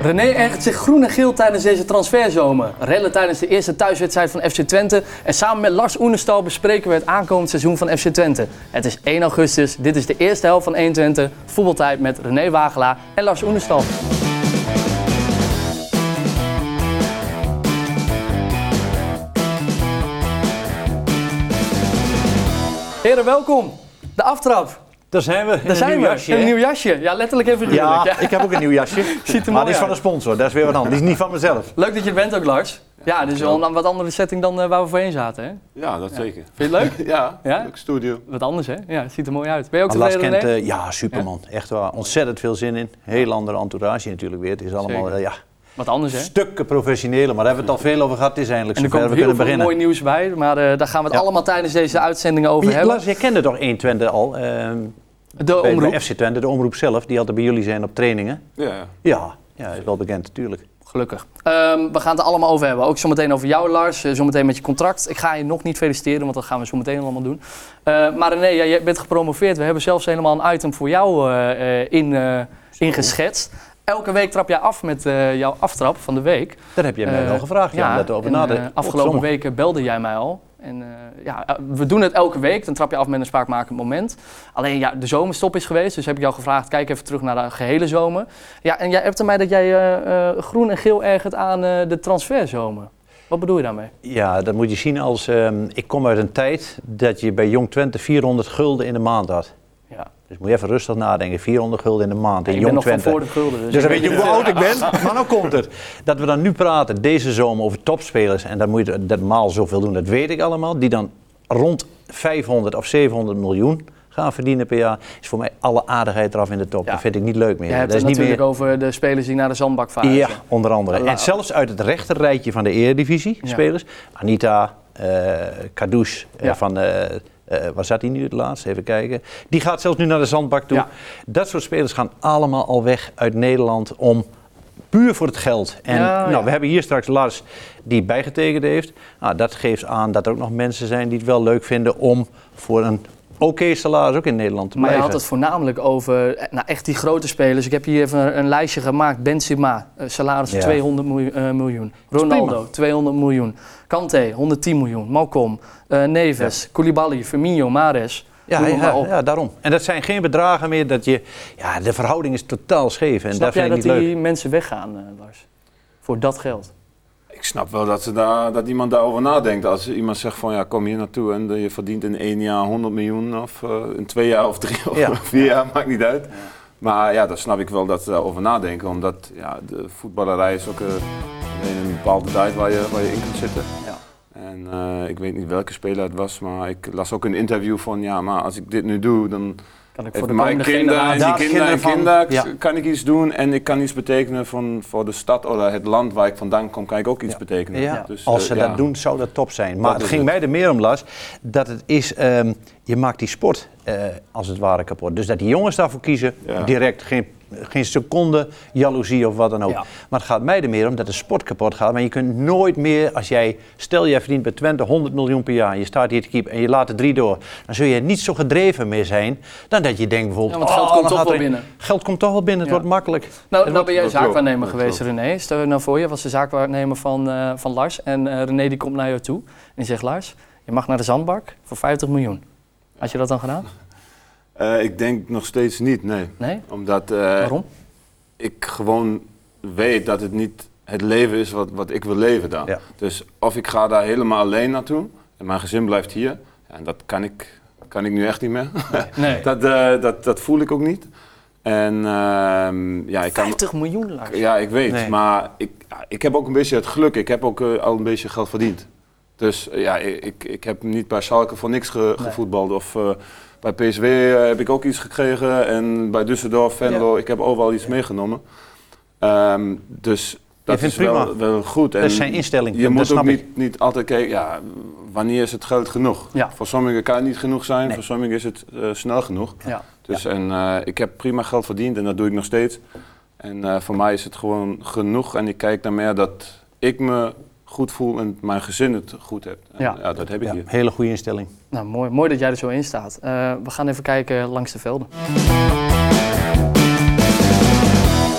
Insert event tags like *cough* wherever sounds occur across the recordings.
René ergert zich groen en geel tijdens deze transferzomer. Rellen tijdens de eerste thuiswedstrijd van FC Twente. En samen met Lars Oenestal bespreken we het aankomend seizoen van FC Twente. Het is 1 augustus, dit is de eerste helft van 1 Twente. Voetbaltijd met René Wagelaar en Lars Oenestal. Heren, welkom. De aftrap. Daar zijn we. Daar een zijn nieuw we. Jasje, een hè? nieuw jasje. Ja, letterlijk even Ja, ja. ik heb ook een nieuw jasje. *laughs* Ziet er maar die is van een sponsor, dat is weer wat anders. Die is niet van mezelf. Leuk dat je er bent ook, Lars. Ja, dit is wel een wat andere setting dan eh, waar we voorheen zaten. Hè? Ja, dat zeker. Vind je het leuk? *laughs* Ja, Ja? leuk studio. Wat anders, hè? Ja, het ziet er mooi uit. Ben je ook tevreden, kent, eh, ja, superman. Echt waar. Ontzettend veel zin in. Heel andere entourage natuurlijk weer. Het is allemaal, eh, ja, Wat anders, hè? stukken professioneler. Maar daar hebben we het al veel over gehad. Het is eindelijk En er zover. komt We heel kunnen veel beginnen. mooi nieuws bij, maar eh, daar gaan we het Ja. allemaal tijdens deze uitzending over je- hebben. Lars, jij kende toch 1 Twente al? ehm, De bij, omroep. bij FC Twente, de omroep zelf. Die altijd bij jullie zijn op trainingen. Ja, ja. Ja, ja is wel bekend natuurlijk. Gelukkig. Ehm, we gaan het er allemaal over hebben. Ook zometeen over jou, Lars. eh, zometeen met je contract. Ik ga je nog niet feliciteren, want dat gaan we zo meteen allemaal doen. Eh, maar René, ja, je bent gepromoveerd. We hebben zelfs helemaal een item voor jou eh, eh, in, eh, ingeschetst. Elke week trap jij af met eh, jouw aftrap van de week. Dat heb je mij Eh, wel gevraagd. Ja, dat over en, na eh, afgelopen weken belde jij mij al. En eh, ja, eh, we doen het elke week. Dan trap je af met een spraakmakend moment. Alleen ja, de zomerstop is geweest. Dus heb ik jou gevraagd, kijk even terug naar de gehele zomer. Ja, en jij hebt mij dat jij eh, eh, groen en geel ergert aan eh, de transferzomer. Wat bedoel je daarmee? Ja, dat moet je zien als... ehm, ik kom uit een tijd dat je bij Jong Twente 400 gulden in de maand had. Ja. Dus moet je even rustig nadenken. 400 gulden in de maand in Jong nog van Twente. voor de gulden. Dus, Dus dan weet je hoe oud ik ben. *laughs* Maar nou komt het. Dat we dan nu praten deze zomer over topspelers. En dan moet je dat maal zoveel doen, dat weet ik allemaal. Die dan rond 500 of 700 miljoen gaan verdienen per jaar. Is voor mij alle aardigheid eraf in de top. Ja. Dat vind ik niet leuk meer. Jij hebt dat het is niet natuurlijk meer... over de spelers die naar de zandbak varen. Ja, onder andere. En zelfs uit het rechterrijtje van de Eredivisie Ja. spelers. Anita, eh Kadouche eh, van... eh eh, waar zat hij nu het laatst? Even kijken. Die gaat zelfs nu naar de zandbak toe. Ja. Dat soort spelers gaan allemaal al weg uit Nederland om puur voor het geld. En Ja, nou, ja. we hebben hier straks Lars die bijgetekend heeft. Nou, dat geeft aan dat er ook nog mensen zijn die het wel leuk vinden om voor een oké salaris ook in Nederland te Maar je had het voornamelijk over eh, nou, echt die grote spelers. Ik heb hier even een, een lijstje gemaakt. Benzema, eh, salaris van Ja. 200 miljoen, eh, miljoen. Ronaldo, prima. 200 miljoen. Kante, 110 miljoen. Malcolm, eh, Neves, Koulibaly, Firmino, Mares. Ja, ja, ja, daarom. En dat zijn geen bedragen meer dat je... Ja, de verhouding is totaal scheef en Snap dat jij vind ik dat niet leuk. die mensen weggaan, eh, Lars? Voor dat geld? Ik snap wel dat, ze daar, dat iemand daarover nadenkt. Als iemand zegt van ja, kom hier naartoe en je verdient in één jaar 100 miljoen of eh, in twee jaar of drie of Ja. *laughs* vier jaar, maakt niet uit. Maar ja, dan snap ik wel dat ze daarover nadenken. Omdat ja, de voetballerij is ook eh, een bepaalde tijd waar je, waar je in kunt zitten. Ja. En eh, ik weet niet welke speler het was, maar ik las ook een interview van ja, maar als ik dit nu doe, dan Kan ik voor de mijn kinderen die kinderen en kinderen van- kinderen ja. kan ik iets doen en ik kan iets betekenen van, voor de stad of het land waar ik vandaan kom, kan ik ook iets betekenen. Ja. Dus, Als eh, ze ja. dat doen, zou dat top zijn. Maar Dat het ging het. mij er meer om, Lars, dat het is, ehm, je maakt die sport eh, als het ware kapot. Dus dat die jongens daarvoor kiezen, Ja. direct, geen, geen seconde jaloezie of wat dan ook. Ja. Maar het gaat mij er meer om dat de sport kapot gaat. Maar je kunt nooit meer, als jij, stel jij verdient bij Twente 100 miljoen per jaar, je staat hier te keeper en je laat er drie door, dan zul je niet zo gedreven meer zijn dan dat je denkt bijvoorbeeld... Ja, want geld oh, komt toch wel binnen. Geld komt toch wel binnen, het Ja. wordt makkelijk. Nou, nou ben jij klopt, zaakwaarnemer dat geweest, klopt. René. Stel je nou voor, je was de zaakwaarnemer van, eh, van Lars. En eh, René die komt naar jou toe en die zegt... Lars, je mag naar de zandbak voor 50 miljoen. Had je dat dan gedaan? Eh, ik denk nog steeds niet, nee. Nee? Omdat eh, Waarom? ik gewoon weet dat het niet het leven is wat, wat ik wil leven daar. Ja. Dus of ik ga daar helemaal alleen naartoe en mijn gezin blijft hier. En dat kan ik, kan ik nu echt niet meer. Nee. *laughs* dat, eh, dat, dat voel ik ook niet. En ehm, ja, ik kan... 50 miljoen, Lars. Ja, ik weet. Nee. Maar ik, ik heb ook een beetje het geluk. Ik heb ook al een beetje geld verdiend. Dus eh, ja, ik, ik heb niet bij Schalke voor niks ge- Nee. gevoetbald. Of eh, bij PSW eh, heb ik ook iets gekregen. En bij Düsseldorf, Venlo, ik heb overal iets meegenomen. Ehm, dus dat is wel, prima. wel goed. Dat is zijn instelling, Je dat moet ook niet, niet altijd kijken, ja, wanneer is het geld genoeg? Ja. Voor sommigen kan het niet genoeg zijn, Nee. voor sommigen is het snel genoeg. Ja. Dus en, eh, ik heb prima geld verdiend en dat doe ik nog steeds. En eh, voor mij is het gewoon genoeg. En ik kijk naar meer dat ik me goed voel en mijn gezin het goed. En, Ja. ja. dat heb ik Ja, hier. hele goede instelling. Nou, mooi, mooi dat jij er zo in staat. Eh, we gaan even kijken langs de velden.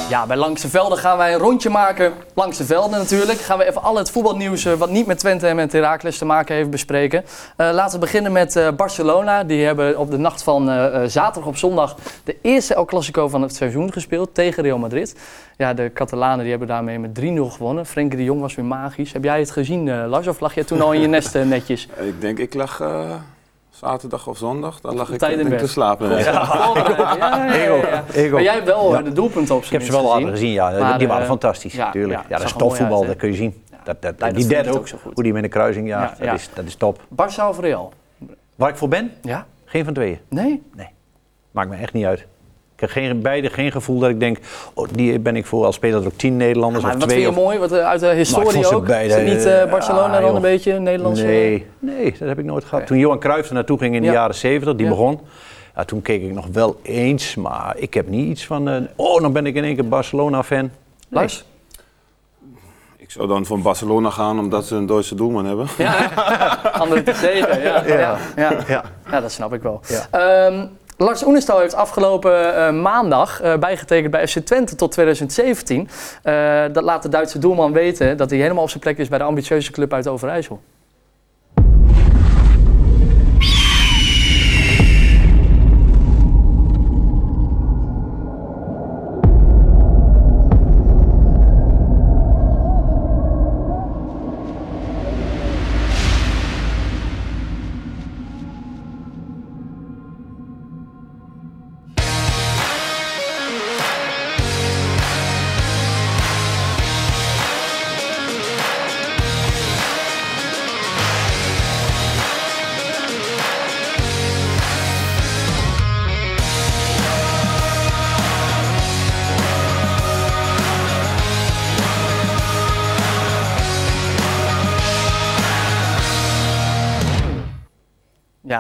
Ja, bij Langs de Velden gaan wij een rondje maken. Langs de Velden natuurlijk. Gaan we even al het voetbalnieuws eh, wat niet met Twente en met Heracles te maken heeft bespreken. Eh, laten we beginnen met eh, Barcelona. Die hebben op de nacht van zaterdag op zondag de eerste El Clasico van het seizoen gespeeld tegen Real Madrid. Ja, de Catalanen die hebben daarmee met 3-0 gewonnen. Frenkie de Jong was weer magisch. Heb jij het gezien, Lars? Of lag jij toen al in je nest netjes? Ik denk, ik lag zaterdag of zondag, dan lag ik in te slapen. Ja, ja, ja, ja, ja. *laughs* Ego. Maar jij hebt wel Ja. de doelpunten op Ik heb ze wel laten gezien, ja. Maar, die waren eh, fantastisch, ja, natuurlijk. ja, Ja, dat is mooi topvoetbal, dat kun je zien. Dat, dat, dat die derde ook ook, zo goed. hoe die met de kruising jaagt, Ja, ja. Dat, is, dat is top. Barça of Real? Waar ik voor ben? Ja? Geen van tweeën. Nee? Maakt me echt niet uit. Ik heb geen, beide geen gevoel dat ik denk, oh, die ben ik voor als speler er ook tien Nederlanders Maar of wat twee. vind je of- mooi? Wat, eh, uit de ik historie ook? beide, is het niet eh, Barcelona ah, dan joh. een beetje een Nederlandse... Nee, nee, dat heb ik nooit gehad. Toen Johan Cruijff er naartoe ging in de Ja. jaren 70, die Ja. begon, ja, toen keek ik nog wel eens, maar ik heb niet iets van, eh, oh, dan ben ik in één keer Barcelona-fan. Lars? Ik zou dan voor Barcelona gaan omdat ze een Duitse doelman hebben. Ja, *laughs* andere te zeggen. Ja, ja. Ja, ja. Ja. Ja, dat snap ik wel. Ja. Lars Oenestal heeft afgelopen eh, maandag eh, bijgetekend bij FC Twente tot 2017. Eh, dat laat de Duitse doelman weten dat hij helemaal op zijn plek is bij de ambitieuze club uit Overijssel.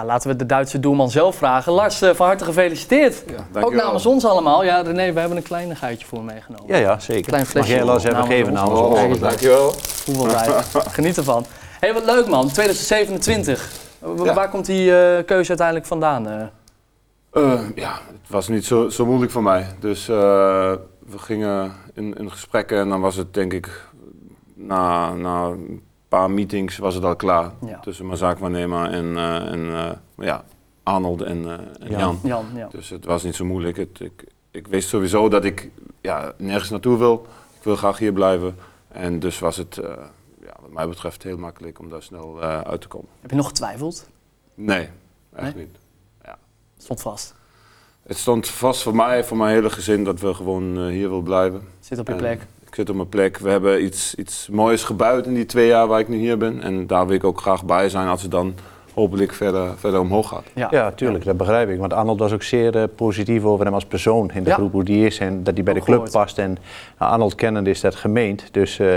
Laten we de Duitse doelman zelf vragen. Lars, eh, van harte gefeliciteerd. Ook dankjewel. namens ons allemaal. Ja, René, we hebben een kleinigheidje voor meegenomen. Ja, ja, zeker. Klein flesje. Mag jij Lars even Namens geven ons. namens Oh, ons? kijk. dankjewel. Voetbalvrij. *laughs* Geniet ervan. Hé, hey, wat leuk man. 2027. W- Ja. Waar komt die eh, keuze uiteindelijk vandaan? eh? Eh, ja, het was niet zo, zo moeilijk voor mij. Dus eh, we gingen in, in gesprekken en dan was het denk ik na, na een paar meetings was het al klaar. Ja. Tussen mijn zaakwaarnemer en, eh, en eh, ja, Arnold en, eh, en Jan. Jan. Jan, ja. Dus het was niet zo moeilijk. Het, ik, ik wist sowieso dat ik ja, nergens naartoe wil. Ik wil graag hier blijven. En dus was het ja, wat mij betreft heel makkelijk om daar snel uit te komen. Heb je nog getwijfeld? Nee, echt Nee? niet. Stond vast. Het stond vast voor mij, voor mijn hele gezin, dat we gewoon hier willen blijven. Zit op je En plek. Ik zit op mijn plek. We hebben iets, iets moois gebouwd in die twee jaar waar ik nu hier ben. En daar wil ik ook graag bij zijn als het dan hopelijk verder, verder omhoog gaat. Ja. Ja, tuurlijk, dat begrijp ik. Want Arnold was ook zeer eh, positief over hem als persoon in de Ja. groep, hoe die is en dat hij bij de club gehoord. past. En nou, Arnold kennende is dat gemeend. Dus eh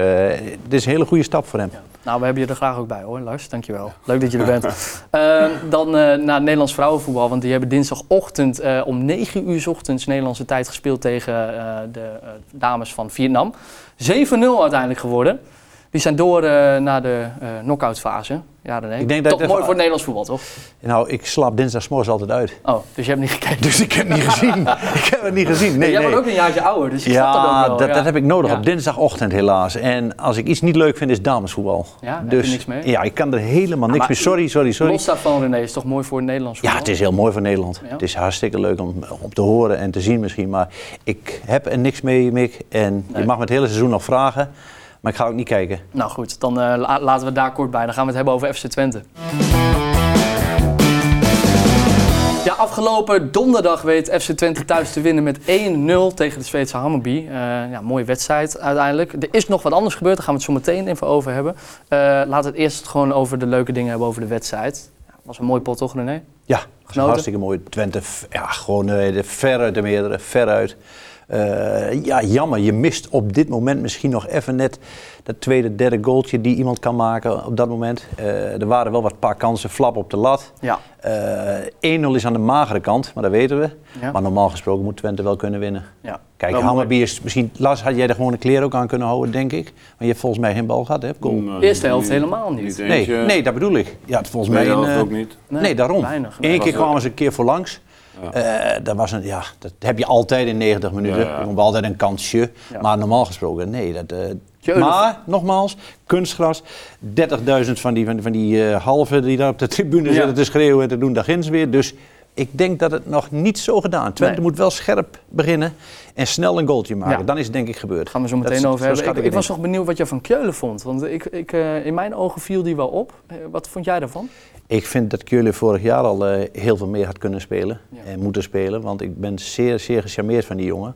dit is een hele goede stap voor hem. Nou, we hebben je er graag ook bij hoor, Lars. Dankjewel. Leuk dat je er bent. *laughs* Eh, dan eh, naar Nederlands vrouwenvoetbal. Want die hebben dinsdagochtend eh, om 9 uur 's ochtends Nederlandse tijd gespeeld tegen eh, de eh, dames van Vietnam. 7-0 uiteindelijk geworden. Die zijn door eh, naar de eh knock-out fase. Ja, René. Ik denk dat Toch mooi voor het Nederlands voetbal, toch? Nou, ik slaap dinsdagsmorgens altijd uit. Oh, dus je hebt niet gekeken. Dus ik heb het niet gezien. *laughs* ik heb het niet gezien. Nee, Jij nee. wordt ook een jaartje ouder, dus je snapt dat ook Ja, wel. dat, ja. dat heb ik nodig Ja. op dinsdagochtend helaas. En als ik iets niet leuk vind, is damesvoetbal. Ja, heb dus, je niks mee? Ja, ik kan er helemaal niks maar mee. Sorry, sorry, sorry. Los daarvan, René, is toch mooi voor het Nederlands Ja, voetbal? het is heel mooi voor Nederland. Ja. Het is hartstikke leuk om, om te horen en te zien misschien. Maar ik heb er niks mee, Mick. En Nee. je mag me het hele seizoen nog vragen. Maar ik ga ook niet kijken. Nou goed, dan eh, la- laten we daar kort bij. Dan gaan we het hebben over FC Twente. Ja, afgelopen donderdag weet FC Twente thuis te winnen met 1-0 tegen de Zweedse Hammarby. Eh, ja, mooie wedstrijd uiteindelijk. Er is nog wat anders gebeurd, daar gaan we het zo meteen even over hebben. Eh, laten we het eerst gewoon over de leuke dingen hebben over de wedstrijd. Was een mooi pot toch René? Ja, Genoten? hartstikke mooi. Twente, ja, gewoon de ver uit de meerdere, veruit. Eh ja, jammer. Je mist op dit moment misschien nog even net dat tweede, derde goaltje die iemand kan maken op dat moment. Eh, er waren wel wat paar kansen, flap op de lat. Ja. Eh 1-0 is aan de magere kant, maar dat weten we. Ja. Maar normaal gesproken moet Twente wel kunnen winnen. ja. Kijk, Hammerby is misschien... Lars, had jij er gewoon een kleer ook aan kunnen houden, denk ik? Maar je hebt volgens mij geen bal gehad, hè? Goal. Eerste helft helemaal niet. Nee, nee, dat bedoel ik. Ja, het volgens mij Tweede een, helft eh, ook niet. Nee, daarom. Weinig. Eén keer kwamen ze een keer voor langs. Ja. Eh, dat, was een, ja, dat heb je altijd in 90 minuten. Ja, ja. Je komt altijd een kansje. Maar normaal gesproken, nee. Dat, eh, maar, nogmaals, kunstgras. 30.000 van die, van, die- van die eh, halve die daar op de tribune zitten te schreeuwen en te doen, daar ginds weer. Dus ik denk dat het nog niet zo gedaan. Twente Nee. moet wel scherp beginnen en snel een goaltje maken. Ja. Dan is het denk ik gebeurd. Gaan we zo meteen over hebben. Ik, ik ik het was nog benieuwd wat je van Keulen vond. Want ik, ik, eh, in mijn ogen viel die wel op. Eh, wat vond jij daarvan? Ik vind dat Keulen vorig jaar al eh, heel veel meer had kunnen spelen Ja. en moeten spelen. Want ik ben zeer, zeer gecharmeerd van die jongen.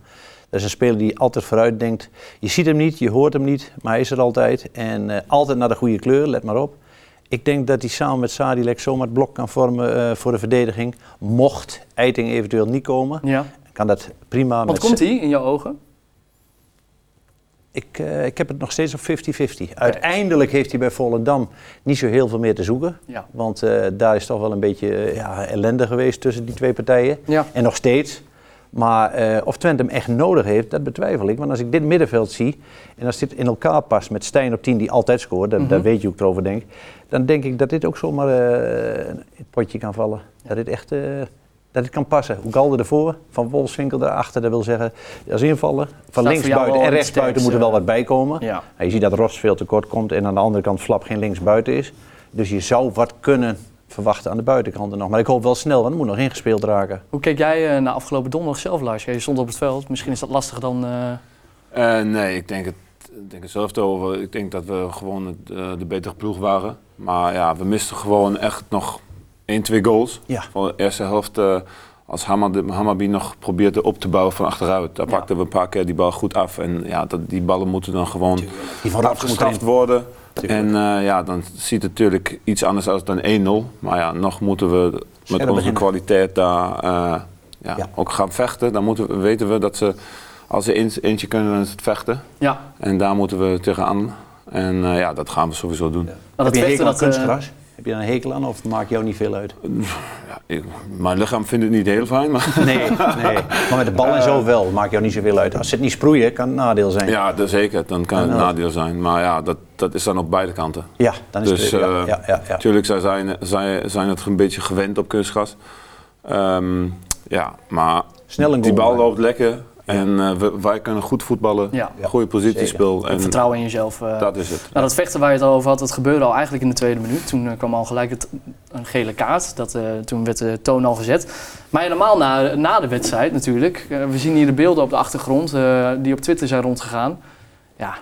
Dat is een speler die altijd vooruit denkt. Je ziet hem niet, je hoort hem niet, maar hij is er altijd. En altijd naar de goede kleur, let maar op. Ik denk dat hij samen met Sadilek zomaar het blok kan vormen eh, voor de verdediging. Mocht Eiting eventueel niet komen, Ja. kan dat prima. Met komt hij in jouw ogen? Ik, eh, ik heb het nog steeds op 50-50. Uiteindelijk heeft hij bij Volendam niet zo heel veel meer te zoeken. Ja. Want eh, daar is toch wel een beetje ja, ellende geweest tussen die twee partijen. Ja. En nog steeds. Maar eh, of Twente hem echt nodig heeft, dat betwijfel ik. Want als ik dit middenveld zie, en als dit in elkaar past met Stijn op 10 die altijd scoort, dat, Mhm. dat weet je hoe ik erover denk. Dan denk ik dat dit ook zomaar eh, in het potje kan vallen. Dat dit echt... eh, dat dit kan passen. Oegalde ervoor, Van Wolfswinkel daarachter. Dat wil zeggen, als invallen. Van voor links buiten en het rechts buiten moet er wel wat bij komen. Ja. Nou, je ziet dat Rost veel tekort komt en aan de andere kant Flap geen linksbuiten is. Dus je zou wat kunnen verwachten aan de buitenkanten nog. Maar ik hoop wel snel, want er moet nog ingespeeld raken. Hoe keek jij eh, naar afgelopen donderdag zelf, Lars? Je stond op het veld. Misschien is dat lastiger dan... eh, Eh, nee, ik denk, het, ik denk hetzelfde over. Ik denk dat we gewoon het, de betere ploeg waren. Maar ja, we misten gewoon echt nog 1, 2 goals. Ja. Van de eerste helft, eh, als Hammarby nog probeerde op te bouwen van achteruit. Daar Ja. pakten we een paar keer die bal goed af. En ja, dat, die ballen moeten dan gewoon afgestraft erin. worden. En eh, ja, dan ziet het natuurlijk iets anders uit dan 1-0. Maar ja, nog moeten we met Scherp onze beginnen. kwaliteit daar eh, ja, Ja. ook gaan vechten. Dan moeten we, weten we dat ze, als ze eentje kunnen, dan is het vechten. ja, En daar moeten we tegenaan. En eh, ja, dat gaan we sowieso doen. nou, Heb dat je een vechten, hekel aan kunstgras? Heb je daar een hekel aan of maakt jou niet veel uit? Ja, ik- mijn lichaam vindt het niet heel fijn, maar Nee, nee. Maar met de bal en zo wel, maakt jou niet zoveel uit. Als ze het niet sproeien, kan het nadeel zijn. ja, dat zeker. Dan kan het nadeel zijn. Maar ja, dat, dat is dan op beide kanten. Ja, dan is Dus het... Ja, eh, ja, ja, ja. natuurlijk zij zijn, zij zijn het een beetje gewend op kunstgras. Ehm, ja, maar Snel een die bal loopt lekker. En eh, we- wij kunnen goed voetballen, Ja. goede positiespel. En Vertrouwen in jezelf. eh. dat is het. Nou, dat vechten waar je het al over had, dat gebeurde al eigenlijk in de tweede minuut. Toen kwam al gelijk het, een gele kaart. Dat, eh, toen werd de toon al gezet. Maar helemaal na, na de wedstrijd natuurlijk. We zien hier de beelden op de achtergrond eh, die op Twitter zijn rondgegaan. Ja,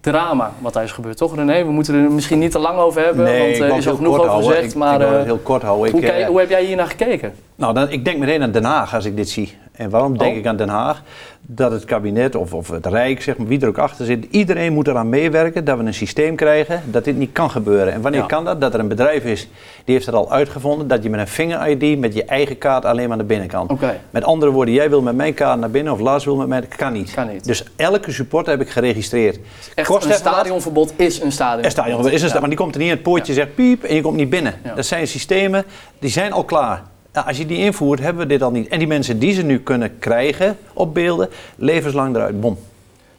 drama wat daar is gebeurd, toch René? We moeten er misschien niet te lang over hebben, Nee, want er wou is al genoeg over houden. gezegd. Ik- Maar ik eh, het heel kort houden. hoe, Ik, eh, hoe heb jij hier naar gekeken? Nou, dan, ik denk meteen aan Den Haag als ik dit zie. En waarom denk Oh. ik aan Den Haag? Dat het kabinet of, of het Rijk, zeg maar, wie er ook achter zit, iedereen moet eraan meewerken dat we een systeem krijgen dat dit niet kan gebeuren. En wanneer Ja. kan dat? Dat er een bedrijf is, die heeft het al uitgevonden, dat je met een vinger-ID met je eigen kaart alleen maar naar binnen kan. Met andere woorden, jij wil met mijn kaart naar binnen of Lars wil met mij, dat kan niet. Kan niet. Dus elke supporter heb ik geregistreerd. Echt, Kost een stadionverbod is een stadion. Er staat jongen, is een maar die komt er niet in. Het poortje zegt piep en je komt niet binnen. Dat zijn systemen, die zijn al klaar. Nou, als je die invoert, hebben we dit al niet. En die mensen die ze nu kunnen krijgen op beelden, levenslang eruit. Bom.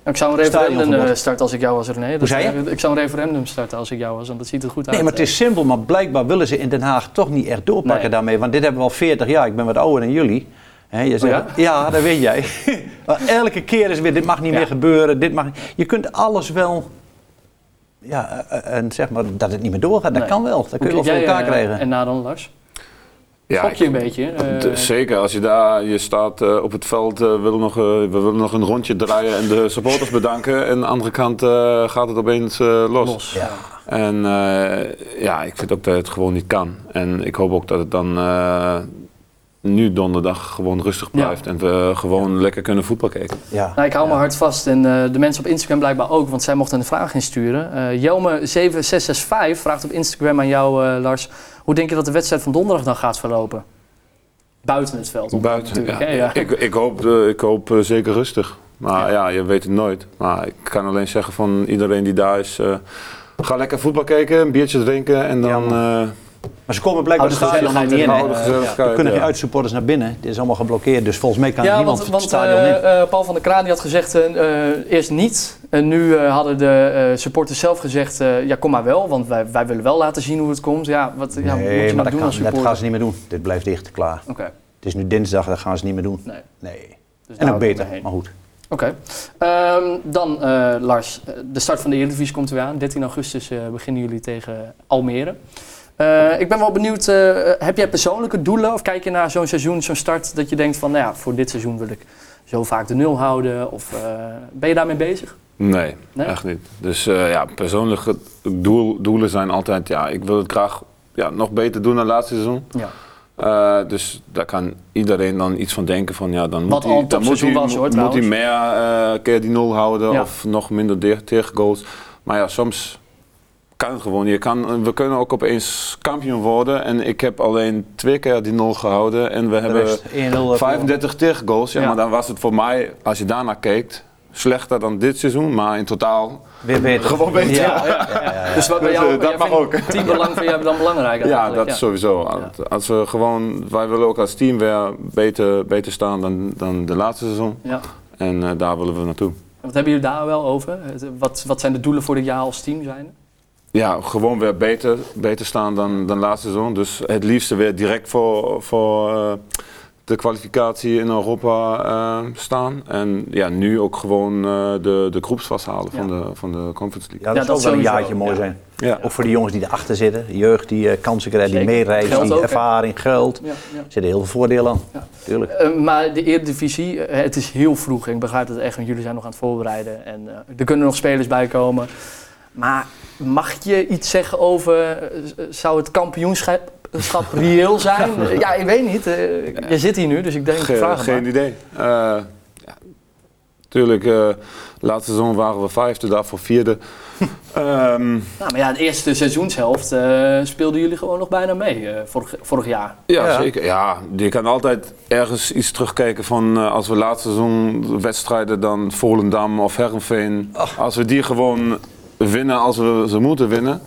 Ik zou een referendum eh, starten als ik jou was, René. Dat- zei je? Ik zou een referendum starten als ik jou was, want dat ziet er goed uit. Nee, maar het is simpel, maar blijkbaar willen ze in Den Haag toch niet echt doorpakken Nee. daarmee. Want dit hebben we al 40 jaar. Ik ben wat ouder dan jullie. Je zegt, Oh ja? ja? dat weet jij. *laughs* maar elke keer is weer, dit mag niet Ja. meer gebeuren. Dit mag, je kunt alles wel, ja, eh, eh, en zeg maar dat het niet meer doorgaat. Dat Nee. kan wel. Dat Hoe kun je wel voor elkaar krijgen. En na dan, Lars? Ja, Schok je een beetje? eh, Zeker, als je daar, je staat eh, op het veld, eh, willen nog, eh, we willen nog een rondje draaien en de supporters bedanken. En aan de andere kant eh, gaat het opeens eh, los. los. Ja. En eh, ja, ik vind ook dat het gewoon niet kan. En ik hoop ook dat het dan eh, nu donderdag gewoon rustig Ja. blijft. En we gewoon lekker kunnen voetbal kijken. Ja. Nou, ik hou Ja. mijn hart vast en eh, de mensen op Instagram blijkbaar ook, want zij mochten een vraag insturen. Eh Jelme7665 vraagt op Instagram aan jou, eh, Lars, hoe denk je dat de wedstrijd van donderdag dan gaat verlopen? Buiten het veld. Buiten, ja. Ik, ik hoop, eh, ik hoop eh, zeker rustig. Maar ja. je weet het nooit. Maar ik kan alleen zeggen van iedereen die daar is, eh, ga lekker voetbal kijken, een biertje drinken en dan... Ja, Maar ze komen blijkbaar de stadion niet in. eh, Er kunnen ja. geen uitsupporters naar binnen. Dit is allemaal geblokkeerd. Dus volgens mij kan Ja, niemand want, het want stadion in. eh, eh, Paul van der Kraan die had gezegd eh, eh, eerst niet. En nu eh, hadden de eh, supporters zelf gezegd, eh, ja kom maar wel, want wij, wij willen wel laten zien hoe het komt. Ja, wat ja, moet je nee, maar dat, doen kan, als dat gaan ze niet meer doen. Dit blijft dicht, klaar. Oké. Het is nu dinsdag, dat gaan ze niet meer doen. Nee. Nee. Dus En ook beter, maar goed. Oké. Ehm, dan eh, Lars, eh, de start van de Eredivisie komt er weer aan. 13 augustus eh, beginnen jullie tegen Almere. Eh, ik ben wel benieuwd, eh, heb jij persoonlijke doelen of kijk je naar zo'n seizoen, zo'n start, dat je denkt van, nou ja, voor dit seizoen wil ik zo vaak de nul houden? Of eh, ben je daarmee bezig? Nee, Nee? echt niet. Dus eh, ja, persoonlijke doel, doelen zijn altijd, ja, ik wil het graag ja, nog beter doen dan het laatste seizoen. Ja. Eh, dus daar kan iedereen dan iets van denken van, ja, dan moet hij, dan moet hij, topseizoen was, hoor, moet hij trouwens. meer eh, keer die nul houden Ja. of nog minder de- tegengoals. Maar ja, soms kan gewoon. Je kan, we kunnen ook opeens kampioen worden en ik heb alleen twee keer die nul gehouden en we De hebben rest 1-0. eh, 35 tegengoals. Ja, Ja. maar dan was het voor mij, als je daarnaar kijkt, slechter dan dit seizoen, maar in totaal Weer beter. Gewoon beter. Ja, ja. Dus wat bij Dus, jou, dat mag ook. Teambelang vind jij dan belangrijk Ja, dat sowieso. Als we gewoon, wij willen ook als team weer beter, beter staan dan, dan de laatste seizoen. Ja. En eh, daar willen we naartoe. Wat hebben jullie daar wel over? Wat, wat zijn de doelen voor dit jaar als team zijn? Ja, gewoon weer beter, beter staan dan, dan laatste seizoen. Dus het liefste weer direct voor, voor eh, de kwalificatie in Europa eh, staan. En ja, nu ook gewoon eh, de, de groepsfase halen van, de, van de Conference League. Ja, dat Ja, zou dat wel een jaartje mooi ja. zijn. Ja. Ook voor de jongens die erachter zitten. Jeugd die eh, kansen krijgt, die meereist, die ervaring, geld. Ja, ja. Er zitten heel veel voordelen aan. Ja. Tuurlijk. Maar de Eredivisie, het is heel vroeg. Ik begrijp het echt, want jullie zijn nog aan het voorbereiden. En eh, er kunnen nog spelers bij komen. Maar mag je iets zeggen over, eh, zou het kampioenschap schap reëel zijn? *laughs* Ja, ik weet niet. eh, je zit hier nu, dus ik denk, ik Ge- vraag geen maar. idee. Eh, ja, tuurlijk, eh laatste seizoen waren we vijfde, daarvoor vierde. *laughs* Ehm, Nou, maar ja, de eerste seizoenshelft eh, speelden jullie gewoon nog bijna mee, eh, vorig, vorig jaar. ja, Ja. zeker. Ja, je kan altijd ergens iets terugkijken van eh, als we laatste seizoen wedstrijden dan Volendam of Herenveen. Als we die gewoon winnen als we ze moeten winnen.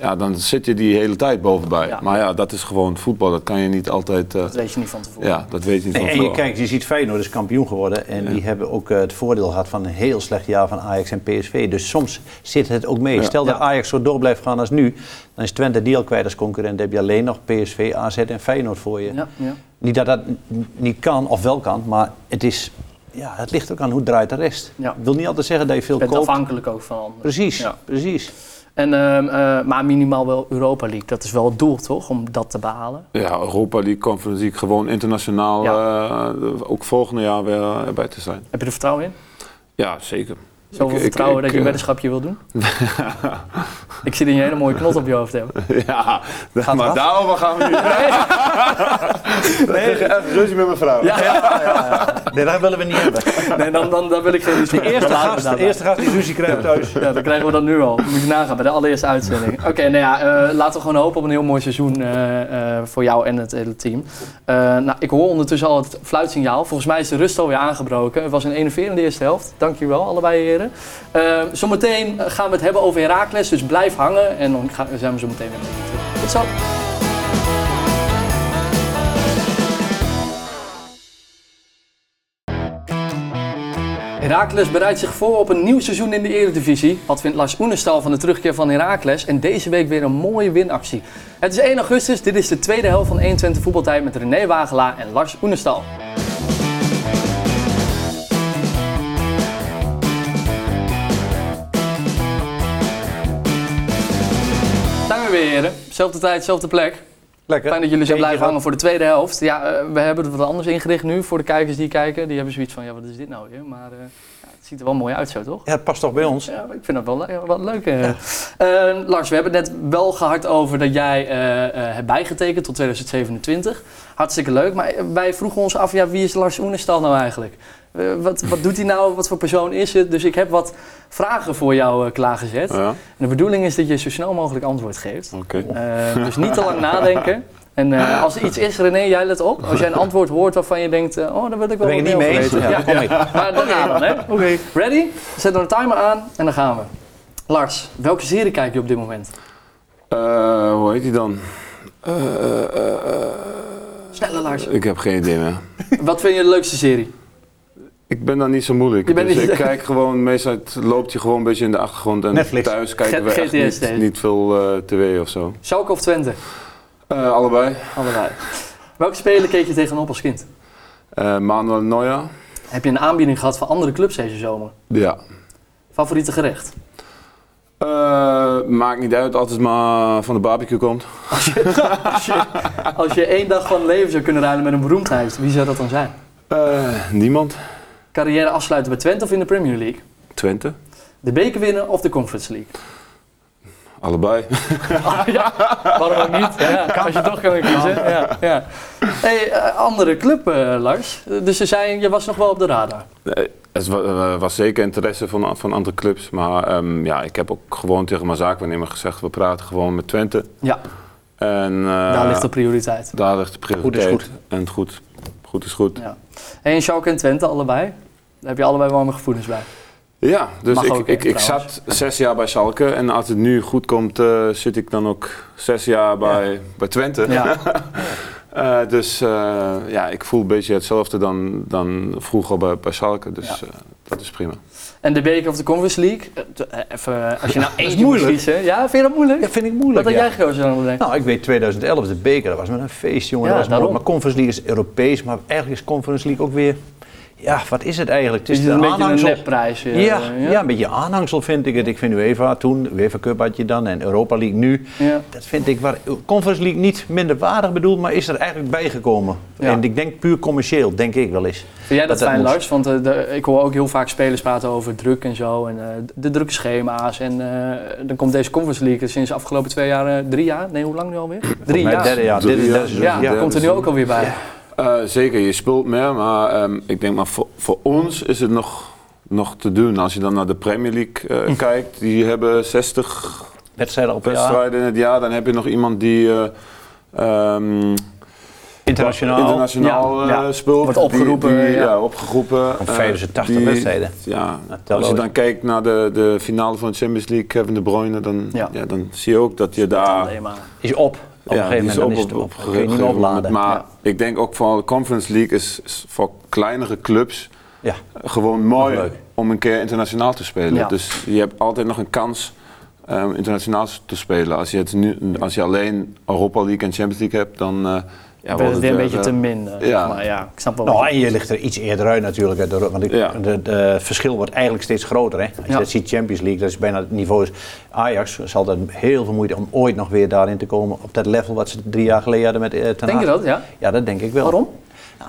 Ja, dan zit je die hele tijd bovenbij. Ja. Maar ja, dat is gewoon voetbal. Dat kan je niet altijd... eh, Dat weet je niet van tevoren. ja, dat weet je niet Nee, van en je, tevoren. kijkt, je ziet Feyenoord is kampioen geworden. En Ja. die hebben ook eh, het voordeel gehad van een heel slecht jaar van Ajax en PSV. Dus soms zit het ook mee. Ja. Stel dat Ja. Ajax zo door blijft gaan als nu. Dan is Twente die al kwijt als concurrent. Dan heb je alleen nog PSV, AZ en Feyenoord voor je. Ja, ja. Niet dat dat niet kan of wel kan. Maar het, is, ja, het ligt ook aan hoe draait de rest. Ja. Ik wil niet altijd zeggen dat je veel Je bent koopt. afhankelijk ook van anderen. Precies, Ja. precies. En, ehm, eh, maar minimaal wel Europa League. Dat is wel het doel, toch? Om dat te behalen. Ja, Europa League, Conference League, gewoon internationaal eh, ook volgende jaar weer erbij te zijn. Heb je er vertrouwen in? Ja, zeker. Zoveel Ik- vertrouwen ik, dat je een weddenschapje wil doen? *laughs* ik zie dat je een hele mooie knot op je hoofd hebt. ja, Gaat maar af? daarover gaan we niet. *laughs* Nee, *laughs* even ruzie met mijn vrouw. Ja, Nee, dat willen we niet hebben. nee, dan, dan, dan wil ik geen ruzie De eerste gast, de eerste gast die ruzie krijgt thuis. Ja, dan krijgen we dat nu al. Moet je nagaan bij de allereerste uitzending. Oké, nou ja, eh, laten we gewoon hopen op een heel mooi seizoen eh, eh, voor jou en het hele team. Eh, nou, ik hoor ondertussen al het fluitsignaal. Volgens mij is de rust alweer aangebroken. Het was een enerverende eerste helft. Dankjewel, allebei heren. Eh, zometeen gaan we het hebben over Heracles, dus blijf hangen. En dan zijn we zo meteen weer terug. Tot zo. Heracles bereidt zich voor op een nieuw seizoen in de Eredivisie. Wat vindt Lars Oenestal van de terugkeer van Heracles? En deze week weer een mooie winactie. Het is 1 augustus, dit is de tweede helft van 120 voetbaltijd met René Wagelaar en Lars Oenestal. Zelfde tijd, zelfde plek. Lekker. Fijn dat jullie zijn blijven hangen voor de tweede helft. Ja, eh, we hebben het wat anders ingericht nu voor de kijkers die kijken. Die hebben zoiets van, ja wat is dit nou weer? Maar eh, ja, het ziet er wel mooi uit zo, toch? Ja, het past toch bij ons? Ja, ik vind dat wel, le- wel leuk. eh. Lars, we hebben het net wel gehad over dat jij hebt bijgetekend tot 2027. Hartstikke leuk. Maar wij vroegen ons af, ja, wie is Lars Oenestal nou eigenlijk? Eh, wat, wat doet hij nou? Wat voor persoon is het? Dus ik heb wat vragen voor jou eh, klaargezet. Ja, En de bedoeling is dat je zo snel mogelijk antwoord geeft. oké. Eh, dus niet te lang *laughs* nadenken. En eh, als er iets is, René, jij let op. Als jij een antwoord hoort waarvan je denkt, oh, daar wil ik wel ben ik niet mee eens. weten. Ja, kom ik. Maar daarna dan, hè? Oké. Ready? Zet er een timer aan en dan gaan we. Lars, welke serie kijk je op dit moment? Eh, hoe heet die dan? Eh, eh, eh, eh, Sneller, Lars. ik heb geen idee meer. Wat vind je de leukste serie? Ik ben dan niet zo moeilijk. Je bent dus niet- ik kijk gewoon, meestal het loopt je gewoon een beetje in de achtergrond. En Netflix. thuis kijken we echt niet, niet veel eh, tv of zo. Schalke of Twente? Eh, allebei. Allebei. Welke speler keek je tegenop als kind? Eh, Manuel Neuer. Heb je een aanbieding gehad van andere clubs deze zomer? Ja. Favoriete gerecht? Eh, maakt niet uit, altijd maar van de barbecue komt. Als je, als je één dag van leven zou kunnen ruilen met een beroemdheid, wie zou dat dan zijn? Eh, niemand. Carrière afsluiten bij Twente of in de Premier League? Twente. De beker winnen of de Conference League? *laughs* Allebei. Ah, *laughs* ja, waarom ook niet? Ja, als je toch kan kiezen. Ja, ja. Hey, eh, andere club, eh, Lars. Dus ze zei, je was nog wel op de radar. Nee, het eh, was zeker interesse van, van andere clubs. Maar ehm, ja, ik heb ook gewoon tegen mijn zaakwaarnemer gezegd, we praten gewoon met Twente. Ja, En, daar ligt de prioriteit. daar ligt de prioriteit. Goed is goed. En goed, goed is goed. Ja. En Schalke en Twente, allebei. Daar heb je allebei warme gevoelens bij. Ja, dus Mag ik, ik, ik zat zes jaar bij Schalke. En als het nu goed komt, eh, zit ik dan ook zes jaar bij, bij Twente. Ja. *laughs* Eh, dus eh, ja, ik voel een beetje hetzelfde dan, dan vroeger bij, bij Schalke. Dus Ja. dat is prima. En de beker of de Conference League? Eh, eh, Even, als je *laughs* nou moeilijk. moet kiezen. Ja, vind je dat moeilijk? Ja, vind ik Wat moeilijk. had ja. jij gekozen dan? denk? Nou, ik weet 2011, de beker, dat was met een feest, jongen. Ja, dat was. Maar Conference League is Europees, maar eigenlijk is Conference League ook weer... Ja, wat is het eigenlijk? Het is een beetje een nepprijs. eh, Ja, ja, een beetje aanhangsel vind ik het. Ik vind UEFA toen, UEFA Cup had je dan en Europa League nu. Ja. Dat vind ik waar Conference League niet minder waardig bedoeld, maar is er eigenlijk bijgekomen. Ja. En ik denk puur commercieel, denk ik wel eens. Vind jij dat, Dat dat fijn. Lars? Want eh, de- ik hoor ook heel vaak spelers praten over druk en zo. En eh, de drukke schema's. En eh, dan komt deze Conference League sinds de afgelopen twee jaar, drie jaar. Nee, hoe lang nu alweer? Drie jaar. derde jaar, derde. Ja, Ja, komt er nu ook alweer bij. Eh, zeker, je speelt meer. Maar ehm, ik denk maar voor, voor ons is het nog, nog te doen. Als je dan naar de Premier League eh, kijkt, die hebben 60 Wedstrijden op wedstrijden in het jaar. Dan heb je nog iemand die eh, ehm, Internationaal. internationaal Ja, ja. speelt. Wordt opgeroepen, Die, die- ja. opgeroepen. Van Eh, 85 die- wedstrijden. Ja, Nou, als je dan kijkt naar de, de finale van de Champions League, Kevin De Bruyne, dan, Ja. ja. dan zie je ook dat je daar... Is op. Op een Ja, gegeven die moment is het op. op, Dan kun je niet meer opladen. Maar Ja. ik denk ook voor de Conference League is, is voor kleinere clubs Ja. gewoon mooi leuk. om een keer internationaal te spelen. Dus je hebt altijd nog een kans om internationaal te spelen. Als je, het nu, als je alleen Europa League en Champions League hebt, dan eh ja, wordt het weer een beetje eh, te min. eh, ja. Maar ja, ik snap wel. Nou, wat en je ligt er iets eerder uit natuurlijk. Want Ja. het verschil wordt eigenlijk steeds groter. Hè? Als je dat ziet, Champions League, dat is bijna het niveau. is- Ajax zal dat heel veel moeite om ooit nog weer daarin te komen. Op dat level wat ze drie jaar geleden hadden met eh, Ten Denk je dat, ja? Ja, dat denk ik wel. Waarom?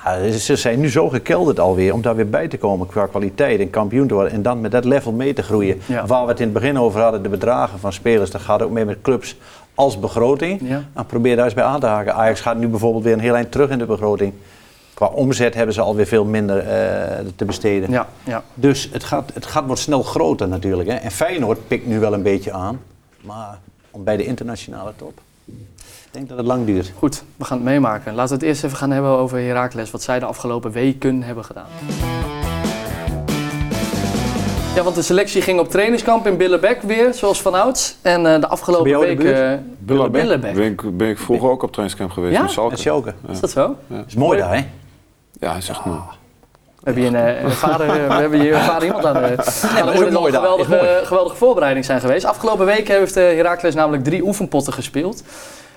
Nou, ze zijn nu zo gekelderd alweer om daar weer bij te komen qua kwaliteit en kampioen te worden. En dan met dat level mee te groeien. Ja. Waar we het in het begin over hadden, de bedragen van spelers, dat gaat ook mee met clubs als begroting. Ja. Probeer daar eens bij aan te haken. Ajax gaat nu bijvoorbeeld weer een heel eind terug in de begroting. Qua omzet hebben ze alweer veel minder eh, te besteden. Ja, ja. Dus het gaat, het gaat wordt snel groter natuurlijk. Hè. En Feyenoord pikt nu wel een beetje aan. Maar om bij de internationale top. Ik denk dat het lang duurt. Goed, we gaan het meemaken. Laten we het eerst even gaan hebben over Heracles, wat zij de afgelopen weken hebben gedaan. Ja, want de selectie ging op trainingskamp in Billebek weer, zoals vanouds. En eh, de afgelopen de eh, Billebek. Billebek. Ben ik, ben ik vroeger ook op trainingscamp geweest Ja? met Schalke. Schalke. Is dat zo? Dat is mooi daar, hè? Ja, is echt mooi. We hebben hier een, eh, vader, eh, we hebben hier een vader iemand aan de... maar dat is moet een geweldige, geweldige voorbereiding zijn geweest. Afgelopen week heeft eh, Heracles namelijk drie oefenpotten gespeeld.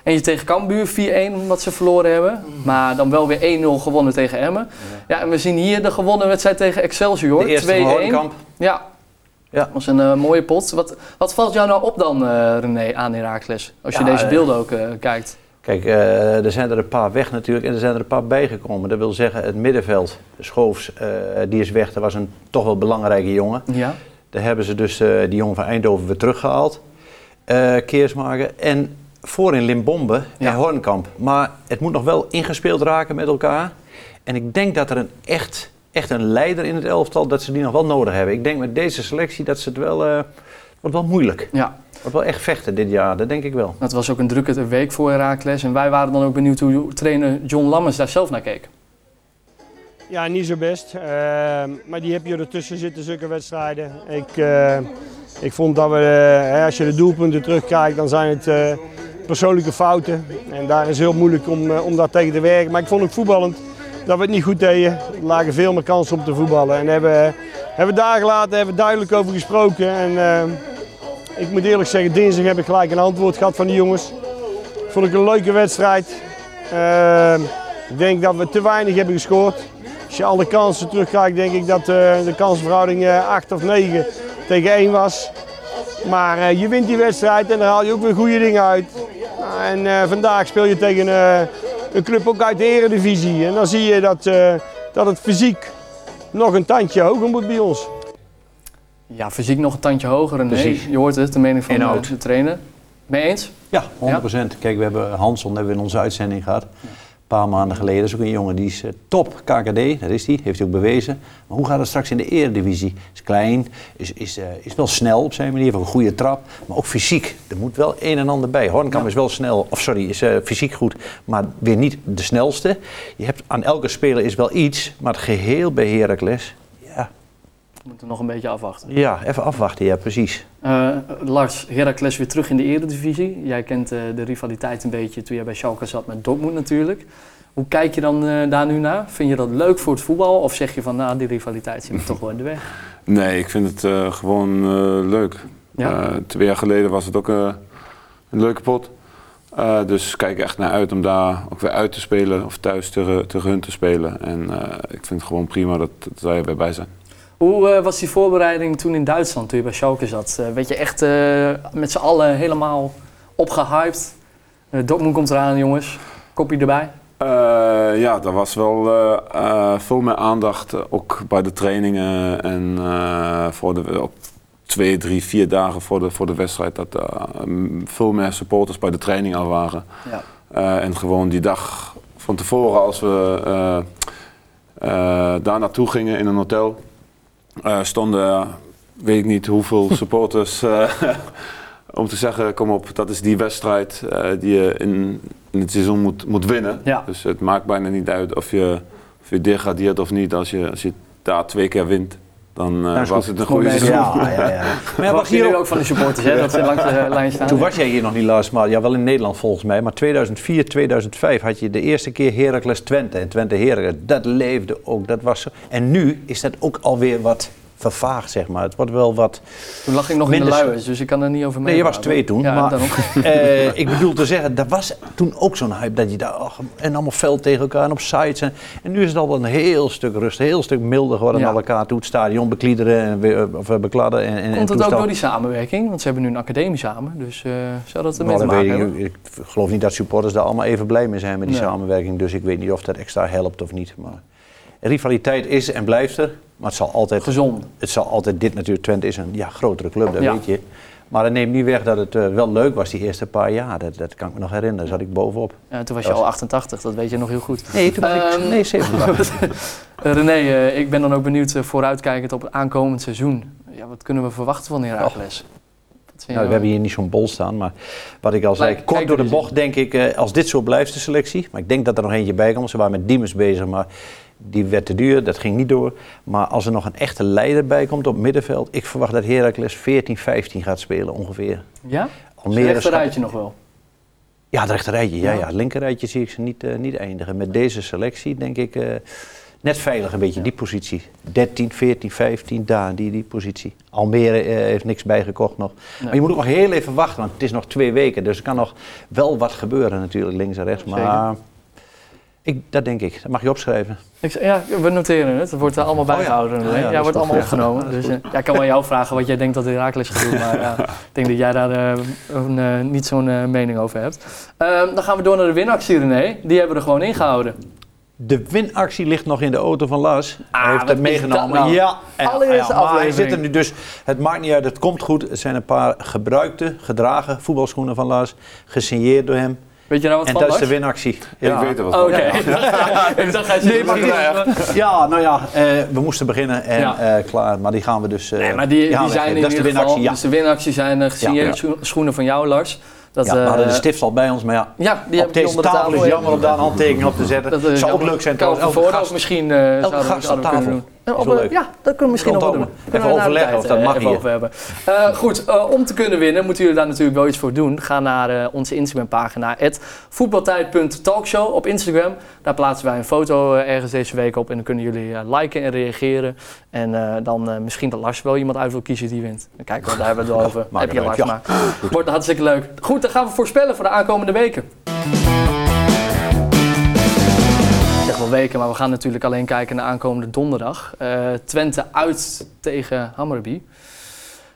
Eentje tegen Cambuur, 4-1 omdat ze verloren hebben. Maar dan wel weer 1-0 gewonnen tegen Emmen. Ja, en we zien hier de gewonnen wedstrijd tegen Excelsior, 2-1. De eerste van Hoornkamp. Ja. Ja. Dat was een eh, mooie pot. Wat, wat valt jou nou op dan, eh, René, aan Heracles? Als je deze eh, beelden ook kijkt. Kijk, er zijn er een paar weg natuurlijk en er zijn er een paar bijgekomen. Dat wil zeggen, het middenveld, Schoofs, die is weg. Dat was een toch wel belangrijke jongen. Ja. Daar hebben ze dus die jongen van Eindhoven weer teruggehaald. eh Keersmaken. En voorin Limbombe Ja. en Hornkamp. Maar het moet nog wel ingespeeld raken met elkaar. En ik denk dat er een echt, echt een leider in het elftal, dat ze die nog wel nodig hebben. Ik denk met deze selectie dat ze het wel, eh, wordt wel moeilijk. ja, Wordt wel echt vechten dit jaar, dat denk ik wel. het was ook een drukke week voor Heracles. En wij waren dan ook benieuwd hoe trainer John Lammers daar zelf naar keek. Ja, niet zo best. Ehm, maar die heb je ertussen zitten, zulke wedstrijden. Ik, eh, ik vond dat we, eh, hè, als je de doelpunten terugkijkt, dan zijn het eh, persoonlijke fouten. En daar is heel moeilijk om, eh, om daar tegen te werken. Maar ik vond ook voetballend dat we het niet goed deden. Er lagen veel meer kansen om te voetballen. En hebben, hebben daar gelaten, hebben duidelijk over gesproken. En eh, ik moet eerlijk zeggen, dinsdag heb ik gelijk een antwoord gehad van die jongens. Vond ik een leuke wedstrijd. Ehm, Ik denk dat we te weinig hebben gescoord. Als je alle kansen terugkijkt, denk ik dat eh, de kansverhouding eh, 8 of 9 tegen 1 was. Maar eh, je wint die wedstrijd en daar haal je ook weer goede dingen uit. En eh, vandaag speel je tegen eh, een club ook uit de eredivisie. En dan zie je dat, eh, dat het fysiek nog een tandje hoger moet bij ons. Ja, fysiek nog een tandje hoger. En nee, je hoort het, de mening van de, de trainer. Mee eens? Ja, 100%. Kijk, we hebben Hanson hebben we in onze uitzending gehad. Een paar maanden geleden. Is ook een jongen die is eh, top KKD, dat is hij, heeft hij ook bewezen. Maar hoe gaat het straks in de eredivisie? Is klein, is, is, eh, is wel snel op zijn manier, heeft een goede trap, maar ook fysiek. Er moet wel een en ander bij. Hornkamp is wel snel, of sorry, is eh, fysiek goed, maar weer niet de snelste. Je hebt aan elke speler is wel iets, maar het geheel bij Heracles, We moeten nog een beetje afwachten. ja, even afwachten, ja precies. Eh, Lars, Heracles weer terug in de eredivisie. Jij kent eh, de rivaliteit een beetje toen jij bij Schalke zat met Dortmund natuurlijk. Hoe kijk je dan eh, daar nu naar? Vind je dat leuk voor het voetbal? Of zeg je van, nou, die rivaliteit zit me toch wel in de weg? *laughs* Nee, ik vind het eh, gewoon eh, leuk. Ja? Eh, twee jaar geleden was het ook een leuke pot. Eh, dus ik kijk echt naar uit om daar ook weer uit te spelen of thuis tegen, tegen hun te spelen. En eh, ik vind het gewoon prima dat, dat zij erbij bij zijn. Hoe eh, was die voorbereiding toen in Duitsland, toen je bij Schalke zat? Eh, werd je echt eh, met z'n allen helemaal opgehyped? Eh, Dortmund komt eraan, jongens. Kopje erbij. Ja, er was wel veel meer aandacht, ook bij de trainingen en voor de, op twee, drie, vier dagen voor de, voor de wedstrijd. Dat er veel meer supporters bij de training al waren. Ja. En gewoon die dag van tevoren, als we daar naartoe gingen in een hotel, eh, stonden, weet ik niet hoeveel *laughs* supporters, eh, *laughs* om te zeggen, kom op, dat is die wedstrijd eh, die je in, in het seizoen moet, moet winnen. Ja. Dus het maakt bijna niet uit of je, of je degradeert of niet. Als je, als je daar twee keer wint, dan eh, is was het een goede seizoen. Ja, ja, ja. *laughs* Maar ja, Was hier ook ook van de supporters, hè? Dat ze langs de lijn staan? Toen was jij hier nog niet, Lars, maar ja, wel in Nederland volgens mij. Maar 2004, 2005 had je de eerste keer Heracles Twente. En Twente Heracles, dat leefde ook. Dat was zo. En nu is dat ook alweer wat vervaagd, zeg maar. Het wordt wel wat... Toen lag ik nog in de luiers, dus ik kan er niet over mee. Nee, je was twee toen. Ja, maar *laughs* eh, ik bedoel te zeggen, er was toen ook zo'n hype dat je daar... en allemaal fel tegen elkaar en op sites. En, en nu is het al een heel stuk rustig, een heel stuk milder geworden Ja. naar elkaar toe. Het stadion bekliederen en weer- of eh, bekladden. En, en, Komt het ook door die samenwerking? Want ze hebben nu een academie samen, dus eh, zou dat ermee Nou, te maken hebben? ik, ik geloof niet dat supporters daar allemaal even blij mee zijn met die Nee. samenwerking. Dus ik weet niet of dat extra helpt of niet. Maar rivaliteit is en blijft er. Maar het zal altijd, Gezond. het zal altijd dit natuurlijk, Twente is een ja, grotere club, dat Ja. weet je. Maar dat neemt niet weg dat het eh, wel leuk was die eerste paar jaar. Dat, dat kan ik me nog herinneren, daar zat ik bovenop. Ja, toen was je al 88, dat weet je nog heel goed. Nee, toen was ik Ehm, nee, 87. *laughs* René, eh, ik ben dan ook benieuwd eh, vooruitkijkend op het aankomend seizoen. Ja, wat kunnen we verwachten van? Wat vind Nou, we hebben hier niet zo'n bol staan, maar wat ik al zei, kort door de bocht denk ik, als dit zo blijft de selectie, maar ik denk dat er nog eentje bij komt. Ze waren met Diemers bezig, maar die werd te duur, dat ging niet door. Maar als er nog een echte leider bij komt op middenveld, ik verwacht dat Heracles 14, 15 gaat spelen ongeveer. Ja? Almere schat- rijtje nog wel. Ja, het rechterrijtje, ja, Ja. ja. Het linkerrijtje zie ik ze niet, eh, niet eindigen. Met deze selectie denk ik eh, net veilig een beetje, die positie. 13, 14, 15, daar, die, die positie. Almere eh, heeft niks bijgekocht nog. Maar je moet ook nog heel even wachten, want het is nog twee weken. Dus er kan nog wel wat gebeuren natuurlijk, links en rechts. Maar ik, dat denk ik, dat mag je opschrijven. Ik, ja, we noteren het. Het wordt er allemaal Oh ja. bijgehouden. Ah, René. ja, ja, wordt allemaal opgenomen. Dus eh, ja, ik kan wel jou vragen wat jij denkt dat Heracles gaat doen. Maar ja, *laughs* ik denk dat jij daar eh, een, eh, niet zo'n eh, mening over hebt. Ehm, dan gaan we door naar de winactie, René. Die hebben we er gewoon ingehouden. De winactie ligt nog in de auto van Lars. Ah, hij heeft wat het meegenomen. nou? Ja, en- Allereerste ja, maar hij zit er nu dus. Het maakt niet uit, het komt goed. Het zijn een paar gebruikte, gedragen voetbalschoenen van Lars. Gesigneerd door hem. Weet je nou wat En van, dat is de winactie. Ik weet er wat Oh, van. Oké. ik dacht, hij zit Nee, maar ja, nou ja, eh, we moesten beginnen en Ja. eh, klaar. Maar die gaan we dus. eh, Nee, maar die, die we zijn in weggeven. ieder Dat is de geval... winactie. Ja. Dus de winactie zijn gesigneerde Ja. scho- schoenen van jou, Lars. Dat, ja, we hadden de stift al bij ons, maar ja. Ja, die op deze onder de tafel tafel. is ja. jammer om daar een handtekening op te zetten. Dat zou ook leuk zijn trouwens. voor Elke ook gast, misschien eh, zouden we- gast kunnen tafel. Is Op, leuk. Ja, dat kunnen we misschien nog wel doen. Kunnen Even overleggen of dat mag hier. over hebben. Eh, goed, eh, om te kunnen winnen moeten jullie daar natuurlijk wel iets voor doen. Ga naar eh, onze Instagram-pagina, voetbaltijd.talkshow op Instagram. Daar plaatsen wij een foto ergens deze week op en dan kunnen jullie liken en reageren. En dan misschien dat Lars wel iemand uit wil kiezen die wint. Dan kijken we, daar hebben we het over. Heb je Lars uit. maar. Wordt hartstikke leuk. Goed, dan gaan we voorspellen voor de aankomende weken. Wel weken, maar we gaan natuurlijk alleen kijken naar aankomende donderdag. Eh, Twente uit tegen Hammerby.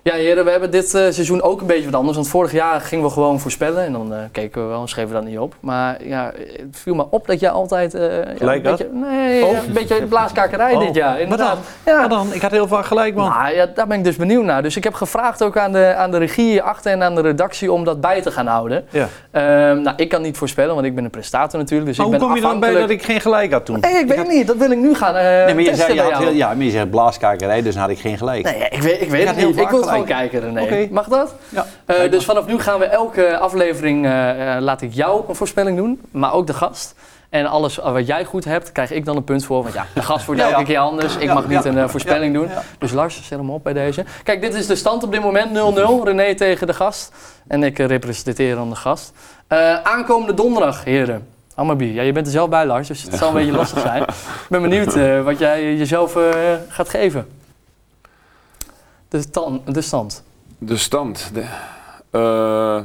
Ja, heren, we hebben dit eh, seizoen ook een beetje wat anders. Want vorig jaar gingen we gewoon voorspellen en dan eh, keken we wel en schreven we dat niet op. Maar ja, het viel me op dat jij altijd. eh, ja, Gelijk een beetje, Nee, Oh. ja, een beetje blaaskakerij Oh. dit jaar. Wat Inderdaad. dan? Ja, Maar dan, ik had heel vaak gelijk, man. nou, ja, daar ben ik dus benieuwd naar. Dus ik heb gevraagd ook aan de, aan de regie hierachter en aan de redactie om dat bij te gaan houden. Ja. Ehm, nou, ik kan niet voorspellen, want ik ben een prestator natuurlijk. Dus Maar ik hoe ben kom je dan bij dat ik geen gelijk had toen? Nee, ik weet had- niet. Dat wil ik nu gaan eh Nee, maar je testen zei, je bij had jou. heel, ja, maar je zegt blaaskakerij, dus dan had ik geen gelijk. Nee, ik weet, ik weet het heel niet. Ik wil kijken, René. Mag dat? Ja. Eh, dus vanaf nu gaan we elke aflevering, eh, laat ik jou een voorspelling doen, maar ook de gast. En alles wat jij goed hebt, krijg ik dan een punt voor. Want ja, de gast wordt Ja, elke ja. keer anders. Ik Ja, mag niet een voorspelling doen. Dus Lars, zet hem op bij deze. Kijk, dit is de stand op dit moment. 0-0. René tegen de gast. En ik representeer dan de gast. Aankomende donderdag, heren. Hammerby. Ja, je bent er zelf bij, Lars. Dus het zal een beetje lastig zijn. Ik ben benieuwd wat jij jezelf gaat geven. De, tan- de stand. De stand. De, eh,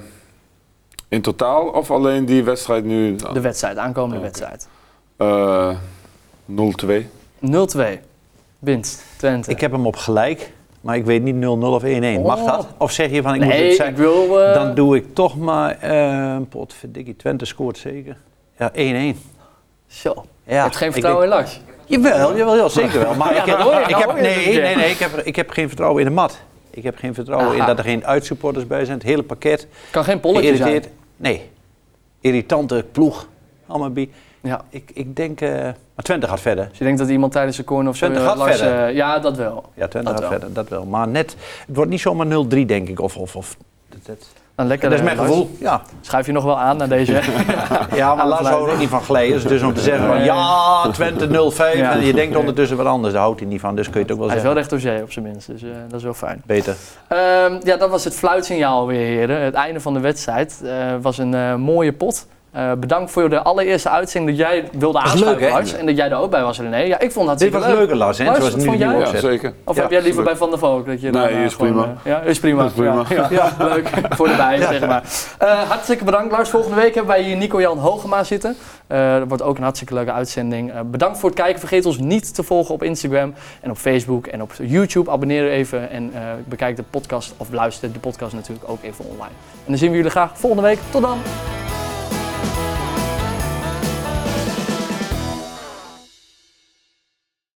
in totaal of alleen die wedstrijd nu? De wedstrijd, aankomende wedstrijd. Eh 0-2. 0-2. Winst. Twente. Ik heb hem op gelijk, maar ik weet niet 0-0 of 1-1. Mag Oh. dat? Of zeg je van ik moet nee, het ik zijn? wil... eh, Dan doe ik toch maar, eh potverdikkie, Twente scoort zeker. Ja, 1-1. Zo. Ja, je hebt geen ik vertrouwen in Lars. Jawel, jawel, jawel, zeker wel. Maar ik heb, ik nee, nee, nee, ik heb, ik heb geen vertrouwen in de mat. Ik heb geen vertrouwen in dat er geen uitsupporters bij zijn. Het hele pakket. Kan geen polletje zijn. Nee. Irritante ploeg. Hammerby. Ja. Ik, ik denk... eh, maar Twente gaat verder. Dus je denkt dat iemand tijdens de corner of zo... Twente gaat verder. eh, ja, dat wel. Ja, Twente Dat gaat wel. verder, dat wel. Maar net, het wordt niet zomaar 0-3 denk ik. Of, of, of, dat, dat, Dan lekker, dat is eh, mijn gevoel. Ja, Schuif je nog wel aan naar deze. *laughs* ja maar *laughs* Lars houdt ook niet van glijders. Dus om te zeggen van ja, Twente 0-5. Ja. En je denkt ondertussen wat anders. Daar houdt hij niet van. Dus kun je het ook wel Hij is wel zeggen. recht zee op zijn minst, dus eh, dat is wel fijn. Beter. Ehm, ja, dat was het fluitsignaal weer, heren. Het einde van de wedstrijd. Het was een eh, mooie pot. Eh, bedankt voor de allereerste uitzending dat jij wilde aansluiten, leuk? Lars. En dat jij er ook bij was, René. Ja, ik vond dat Dit was leuker Lars, hè? Lars, Zoals het nu jij? Ja, zeker. Of Ja, heb jij liever leuk. bij Van der Valk? Dat je Nee, dan, eh, is gewoon, prima. ja, is prima. *laughs* Is prima. Ja, ja. Ja, *laughs* leuk. Voor de bij, zeg maar. Eh, hartstikke bedankt, Lars. Volgende week hebben wij hier Nico-Jan Hogema zitten. Eh dat wordt ook een hartstikke leuke uitzending. Eh, bedankt voor het kijken. Vergeet ons niet te volgen op Instagram en op Facebook en op YouTube. Abonneer even en eh, bekijk de podcast of luister de podcast natuurlijk ook even online. En dan zien we jullie graag volgende week. Tot dan!